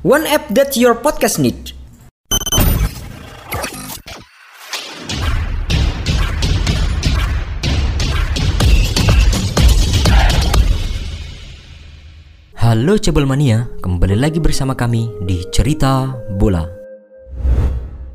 One app that your podcast need. Halo Cebol Mania, kembali lagi bersama kami di Cerita Bola.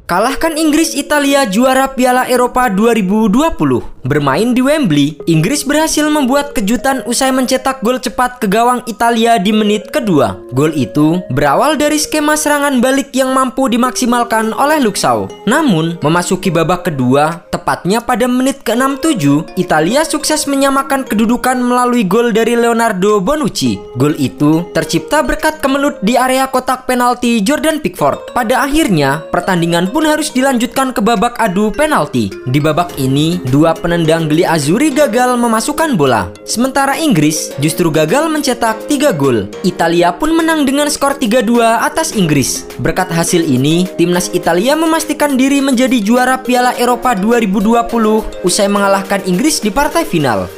Kalahkan Inggris Italia juara Piala Eropa 2020. Bermain di Wembley, Inggris berhasil membuat kejutan usai mencetak gol cepat ke gawang Italia di menit kedua. Gol itu berawal dari skema serangan balik yang mampu dimaksimalkan oleh Luxau. Namun, memasuki babak kedua, tepatnya pada menit ke-67, Italia sukses menyamakan kedudukan melalui gol dari Leonardo Bonucci. Gol itu tercipta berkat kemelut di area kotak penalti Jordan Pickford. Pada akhirnya, pertandingan pun harus dilanjutkan ke babak adu penalti. Di babak ini, dua penendang geli Azuri gagal memasukkan bola. Sementara Inggris justru gagal mencetak 3 gol. Italia pun menang dengan skor 3-2 atas Inggris. Berkat hasil ini, timnas Italia memastikan diri menjadi juara Piala Eropa 2020 usai mengalahkan Inggris di partai final.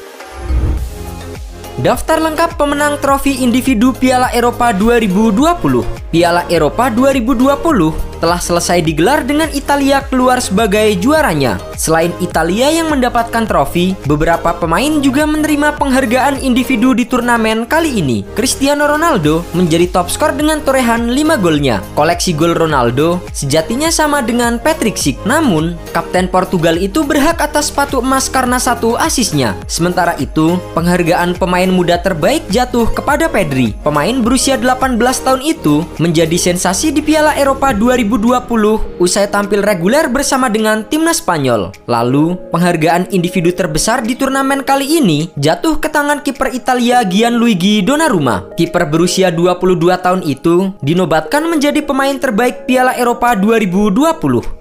Daftar lengkap pemenang trofi individu Piala Eropa 2020. Piala Eropa 2020 telah selesai digelar dengan Italia keluar sebagai juaranya. Selain Italia yang mendapatkan trofi, beberapa pemain juga menerima penghargaan individu di turnamen kali ini. Cristiano Ronaldo menjadi top skor dengan torehan 5 golnya. Koleksi gol Ronaldo sejatinya sama dengan Patrick Schick. Namun, kapten Portugal itu berhak atas sepatu emas karena satu asisnya. Sementara itu, penghargaan pemain muda terbaik jatuh kepada Pedri. Pemain berusia 18 tahun itu menjadi sensasi di Piala Eropa 2020 2020 usai tampil reguler bersama dengan timnas Spanyol. Lalu, penghargaan individu terbesar di turnamen kali ini jatuh ke tangan kiper Italia Gianluigi Donnarumma. Kiper berusia 22 tahun itu dinobatkan menjadi pemain terbaik Piala Eropa 2020.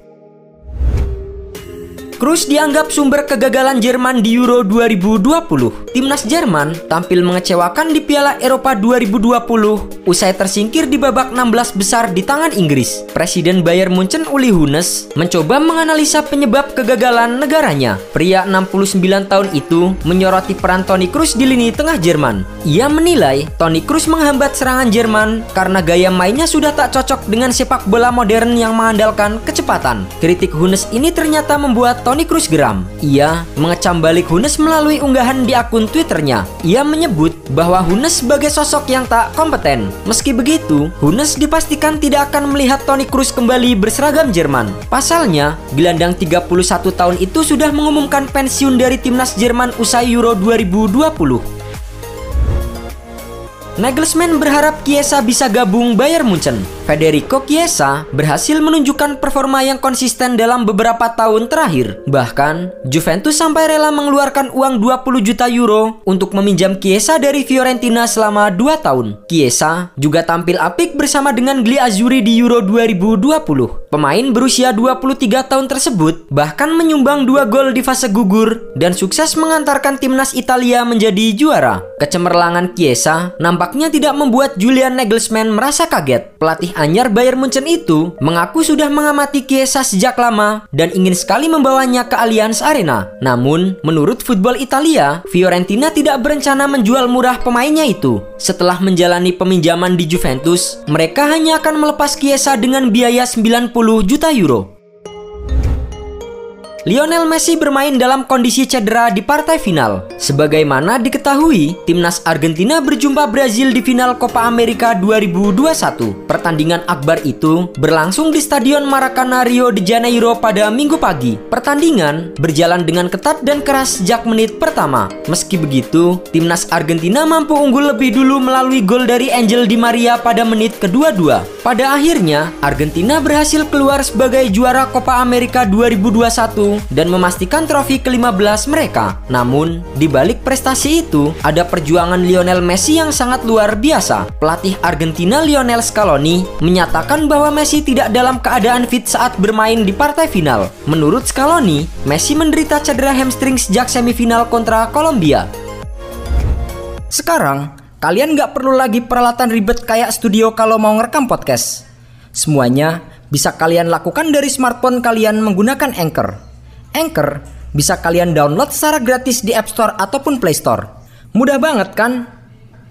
Cruz dianggap sumber kegagalan Jerman di Euro 2020. Timnas Jerman tampil mengecewakan di Piala Eropa 2020 usai tersingkir di babak 16 besar di tangan Inggris. Presiden Bayern Munchen Uli Hoeneß mencoba menganalisa penyebab kegagalan negaranya. Pria 69 tahun itu menyoroti peran Toni Kroos di lini tengah Jerman. Ia menilai Toni Kroos menghambat serangan Jerman karena gaya mainnya sudah tak cocok dengan sepak bola modern yang mengandalkan kecepatan. Kritik Hoeneß ini ternyata membuat Toni Kroos geram. Ia mengecam balik Hunes melalui unggahan di akun Twitternya. Ia menyebut bahwa Hunes sebagai sosok yang tak kompeten. Meski begitu, Hunes dipastikan tidak akan melihat Toni Kroos kembali berseragam Jerman. Pasalnya, gelandang 31 tahun itu sudah mengumumkan pensiun dari timnas Jerman usai Euro 2020. Nagelsmann berharap Chiesa bisa gabung Bayern Munchen. Federico Chiesa berhasil menunjukkan performa yang konsisten dalam beberapa tahun terakhir. Bahkan, Juventus sampai rela mengeluarkan uang 20 juta euro untuk meminjam Chiesa dari Fiorentina selama 2 tahun. Chiesa juga tampil apik bersama dengan Gli Azzurri di Euro 2020. Pemain berusia 23 tahun tersebut bahkan menyumbang dua gol di fase gugur dan sukses mengantarkan timnas Italia menjadi juara. Kecemerlangan Chiesa nampak Tampaknya tidak membuat Julian Nagelsmann merasa kaget. Pelatih anyar Bayern Munchen itu mengaku sudah mengamati Chiesa sejak lama dan ingin sekali membawanya ke Allianz Arena. Namun, menurut Football Italia, Fiorentina tidak berencana menjual murah pemainnya itu. Setelah menjalani peminjaman di Juventus, mereka hanya akan melepas Chiesa dengan biaya 90 juta euro. Lionel Messi bermain dalam kondisi cedera di partai final. Sebagaimana diketahui, timnas Argentina berjumpa Brazil di final Copa America 2021. Pertandingan akbar itu berlangsung di Stadion Maracanã Rio de Janeiro pada Minggu pagi. Pertandingan berjalan dengan ketat dan keras sejak menit pertama. Meski begitu, timnas Argentina mampu unggul lebih dulu melalui gol dari Angel Di Maria pada menit kedua-dua. Pada akhirnya, Argentina berhasil keluar sebagai juara Copa America 2021 dan memastikan trofi ke-15 mereka. Namun, di balik prestasi itu, ada perjuangan Lionel Messi yang sangat luar biasa. Pelatih Argentina Lionel Scaloni menyatakan bahwa Messi tidak dalam keadaan fit saat bermain di partai final. Menurut Scaloni, Messi menderita cedera hamstring sejak semifinal kontra Kolombia. Sekarang, kalian nggak perlu lagi peralatan ribet kayak studio kalau mau ngerekam podcast. Semuanya bisa kalian lakukan dari smartphone kalian menggunakan Anchor. Anchor bisa kalian download secara gratis di App Store ataupun Play Store. Mudah banget kan?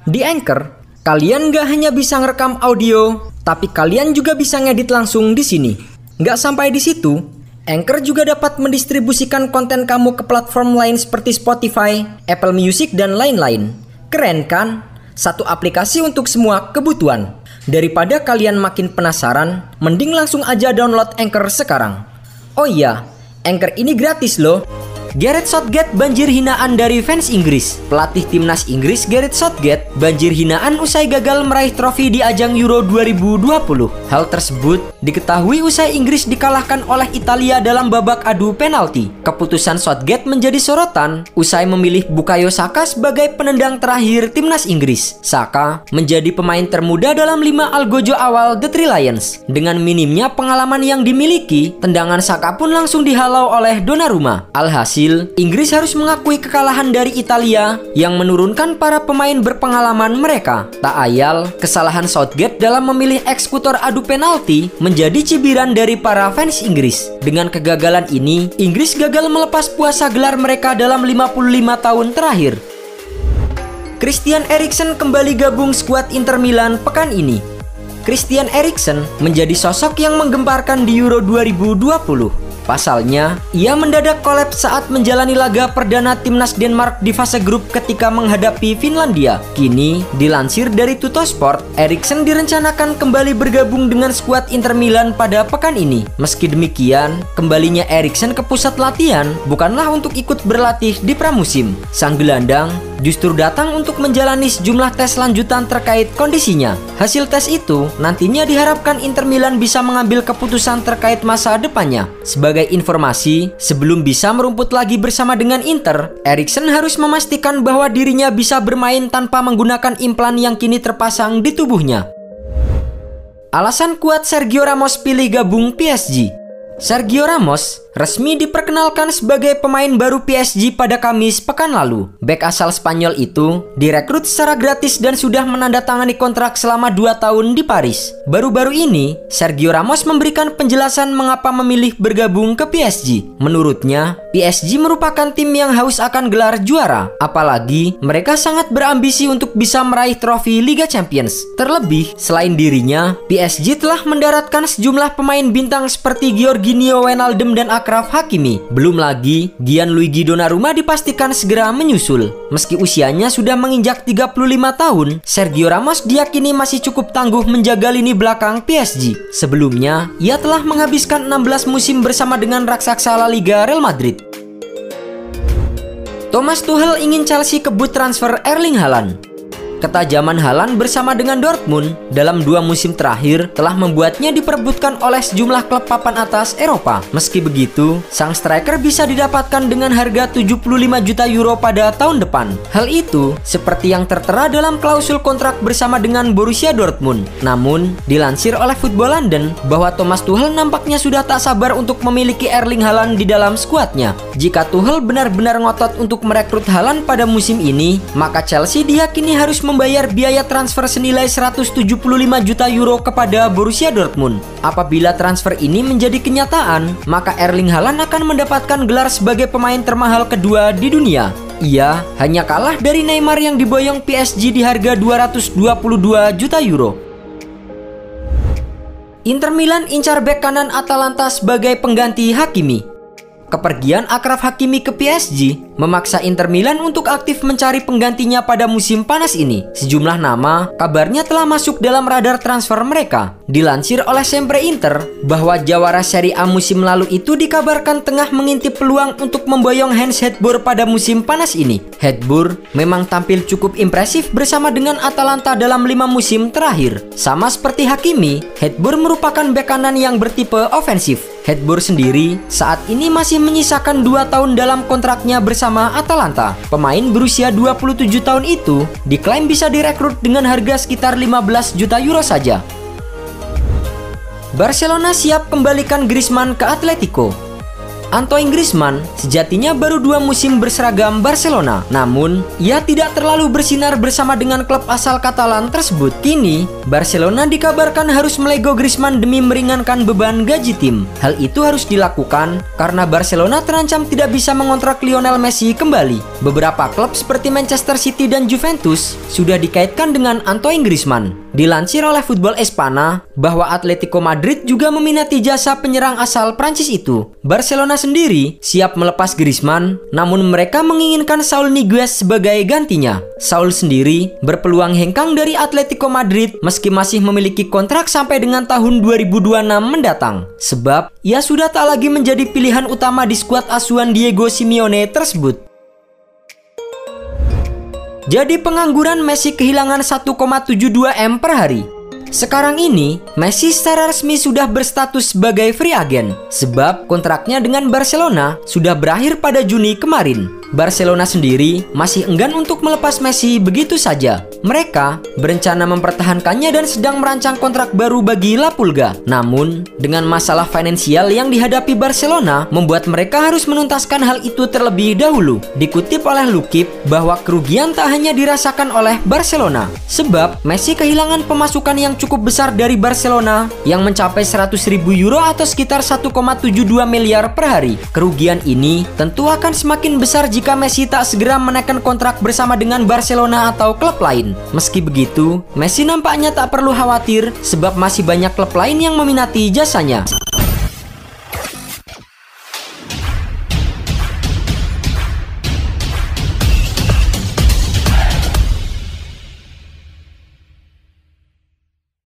Di Anchor, kalian gak hanya bisa ngerekam audio, tapi kalian juga bisa ngedit langsung di sini. Gak sampai di situ, Anchor juga dapat mendistribusikan konten kamu ke platform lain seperti Spotify, Apple Music, dan lain-lain. Keren kan? Satu aplikasi untuk semua kebutuhan. Daripada kalian makin penasaran, mending langsung aja download Anchor sekarang. Oh iya, Anchor ini gratis loh. Gareth Southgate banjir hinaan dari fans Inggris. Pelatih timnas Inggris Gareth Southgate banjir hinaan usai gagal meraih trofi di ajang Euro 2020. Hal tersebut diketahui usai Inggris dikalahkan oleh Italia dalam babak adu penalti. Keputusan Southgate menjadi sorotan usai memilih Bukayo Saka sebagai penendang terakhir timnas Inggris. Saka menjadi pemain termuda dalam lima algojo awal The Three Lions. Dengan minimnya pengalaman yang dimiliki, tendangan Saka pun langsung dihalau oleh Donnarumma. Alhasil Inggris harus mengakui kekalahan dari Italia yang menurunkan para pemain berpengalaman mereka. Tak ayal, kesalahan Southgate dalam memilih eksekutor adu penalti menjadi cibiran dari para fans Inggris. Dengan kegagalan ini, Inggris gagal melepas puasa gelar mereka dalam 55 tahun terakhir. Christian Eriksen kembali gabung skuad Inter Milan pekan ini. Christian Eriksen menjadi sosok yang menggemparkan di Euro 2020. Pasalnya, ia mendadak kolaps saat menjalani laga perdana timnas Denmark di fase grup ketika menghadapi Finlandia. Kini, dilansir dari Tutosport, Eriksen direncanakan kembali bergabung dengan skuad Inter Milan pada pekan ini. Meski demikian, kembalinya Eriksen ke pusat latihan bukanlah untuk ikut berlatih di pramusim. Sang gelandang justru datang untuk menjalani sejumlah tes lanjutan terkait kondisinya. Hasil tes itu nantinya diharapkan Inter Milan bisa mengambil keputusan terkait masa depannya. Sebagai sebagai informasi, sebelum bisa merumput lagi bersama dengan Inter, Erikson harus memastikan bahwa dirinya bisa bermain tanpa menggunakan implan yang kini terpasang di tubuhnya. Alasan kuat Sergio Ramos pilih gabung PSG Sergio Ramos resmi diperkenalkan sebagai pemain baru PSG pada Kamis pekan lalu. Bek asal Spanyol itu direkrut secara gratis dan sudah menandatangani kontrak selama 2 tahun di Paris. Baru-baru ini, Sergio Ramos memberikan penjelasan mengapa memilih bergabung ke PSG. Menurutnya, PSG merupakan tim yang haus akan gelar juara, apalagi mereka sangat berambisi untuk bisa meraih trofi Liga Champions. Terlebih, selain dirinya, PSG telah mendaratkan sejumlah pemain bintang seperti Georginio Wijnaldum dan Akraf Hakimi. Belum lagi, Gianluigi Donnarumma dipastikan segera menyusul. Meski usianya sudah menginjak 35 tahun, Sergio Ramos diyakini masih cukup tangguh menjaga lini belakang PSG. Sebelumnya, ia telah menghabiskan 16 musim bersama dengan raksasa La Liga Real Madrid. Thomas Tuchel ingin Chelsea kebut transfer Erling Haaland. Ketajaman Halan bersama dengan Dortmund dalam dua musim terakhir telah membuatnya diperebutkan oleh sejumlah klub papan atas Eropa. Meski begitu, sang striker bisa didapatkan dengan harga 75 juta euro pada tahun depan. Hal itu seperti yang tertera dalam klausul kontrak bersama dengan Borussia Dortmund. Namun, dilansir oleh Football London bahwa Thomas Tuchel nampaknya sudah tak sabar untuk memiliki Erling Haaland di dalam skuadnya. Jika Tuchel benar-benar ngotot untuk merekrut Haaland pada musim ini, maka Chelsea diyakini harus mem membayar biaya transfer senilai 175 juta euro kepada Borussia Dortmund. Apabila transfer ini menjadi kenyataan, maka Erling Haaland akan mendapatkan gelar sebagai pemain termahal kedua di dunia. Ia hanya kalah dari Neymar yang diboyong PSG di harga 222 juta euro. Inter Milan incar bek kanan Atalanta sebagai pengganti Hakimi. Kepergian Akraf Hakimi ke PSG memaksa Inter Milan untuk aktif mencari penggantinya pada musim panas ini. Sejumlah nama kabarnya telah masuk dalam radar transfer mereka. Dilansir oleh Sempre Inter bahwa jawara Serie A musim lalu itu dikabarkan tengah mengintip peluang untuk memboyong Hans Hedbur pada musim panas ini. Hedbur memang tampil cukup impresif bersama dengan Atalanta dalam lima musim terakhir. Sama seperti Hakimi, Hedbur merupakan bek kanan yang bertipe ofensif Headboard sendiri saat ini masih menyisakan 2 tahun dalam kontraknya bersama Atalanta. Pemain berusia 27 tahun itu diklaim bisa direkrut dengan harga sekitar 15 juta euro saja. Barcelona siap kembalikan Griezmann ke Atletico. Antoine Griezmann sejatinya baru dua musim berseragam Barcelona. Namun, ia tidak terlalu bersinar bersama dengan klub asal Katalan tersebut. Kini, Barcelona dikabarkan harus melego Griezmann demi meringankan beban gaji tim. Hal itu harus dilakukan karena Barcelona terancam tidak bisa mengontrak Lionel Messi kembali. Beberapa klub seperti Manchester City dan Juventus sudah dikaitkan dengan Antoine Griezmann. Dilansir oleh Football Espana bahwa Atletico Madrid juga meminati jasa penyerang asal Prancis itu. Barcelona sendiri siap melepas Griezmann, namun mereka menginginkan Saul Niguez sebagai gantinya. Saul sendiri berpeluang hengkang dari Atletico Madrid meski masih memiliki kontrak sampai dengan tahun 2026 mendatang. Sebab ia sudah tak lagi menjadi pilihan utama di skuad asuhan Diego Simeone tersebut. Jadi pengangguran Messi kehilangan 1,72 M per hari. Sekarang ini, Messi secara resmi sudah berstatus sebagai free agent sebab kontraknya dengan Barcelona sudah berakhir pada Juni kemarin. Barcelona sendiri masih enggan untuk melepas Messi begitu saja. Mereka berencana mempertahankannya dan sedang merancang kontrak baru bagi La Pulga. Namun, dengan masalah finansial yang dihadapi Barcelona membuat mereka harus menuntaskan hal itu terlebih dahulu. Dikutip oleh Lukip bahwa kerugian tak hanya dirasakan oleh Barcelona, sebab Messi kehilangan pemasukan yang cukup besar dari Barcelona yang mencapai 100 ribu euro atau sekitar 1,72 miliar per hari. Kerugian ini tentu akan semakin besar jika jika Messi tak segera menaikkan kontrak bersama dengan Barcelona atau klub lain. Meski begitu, Messi nampaknya tak perlu khawatir sebab masih banyak klub lain yang meminati jasanya.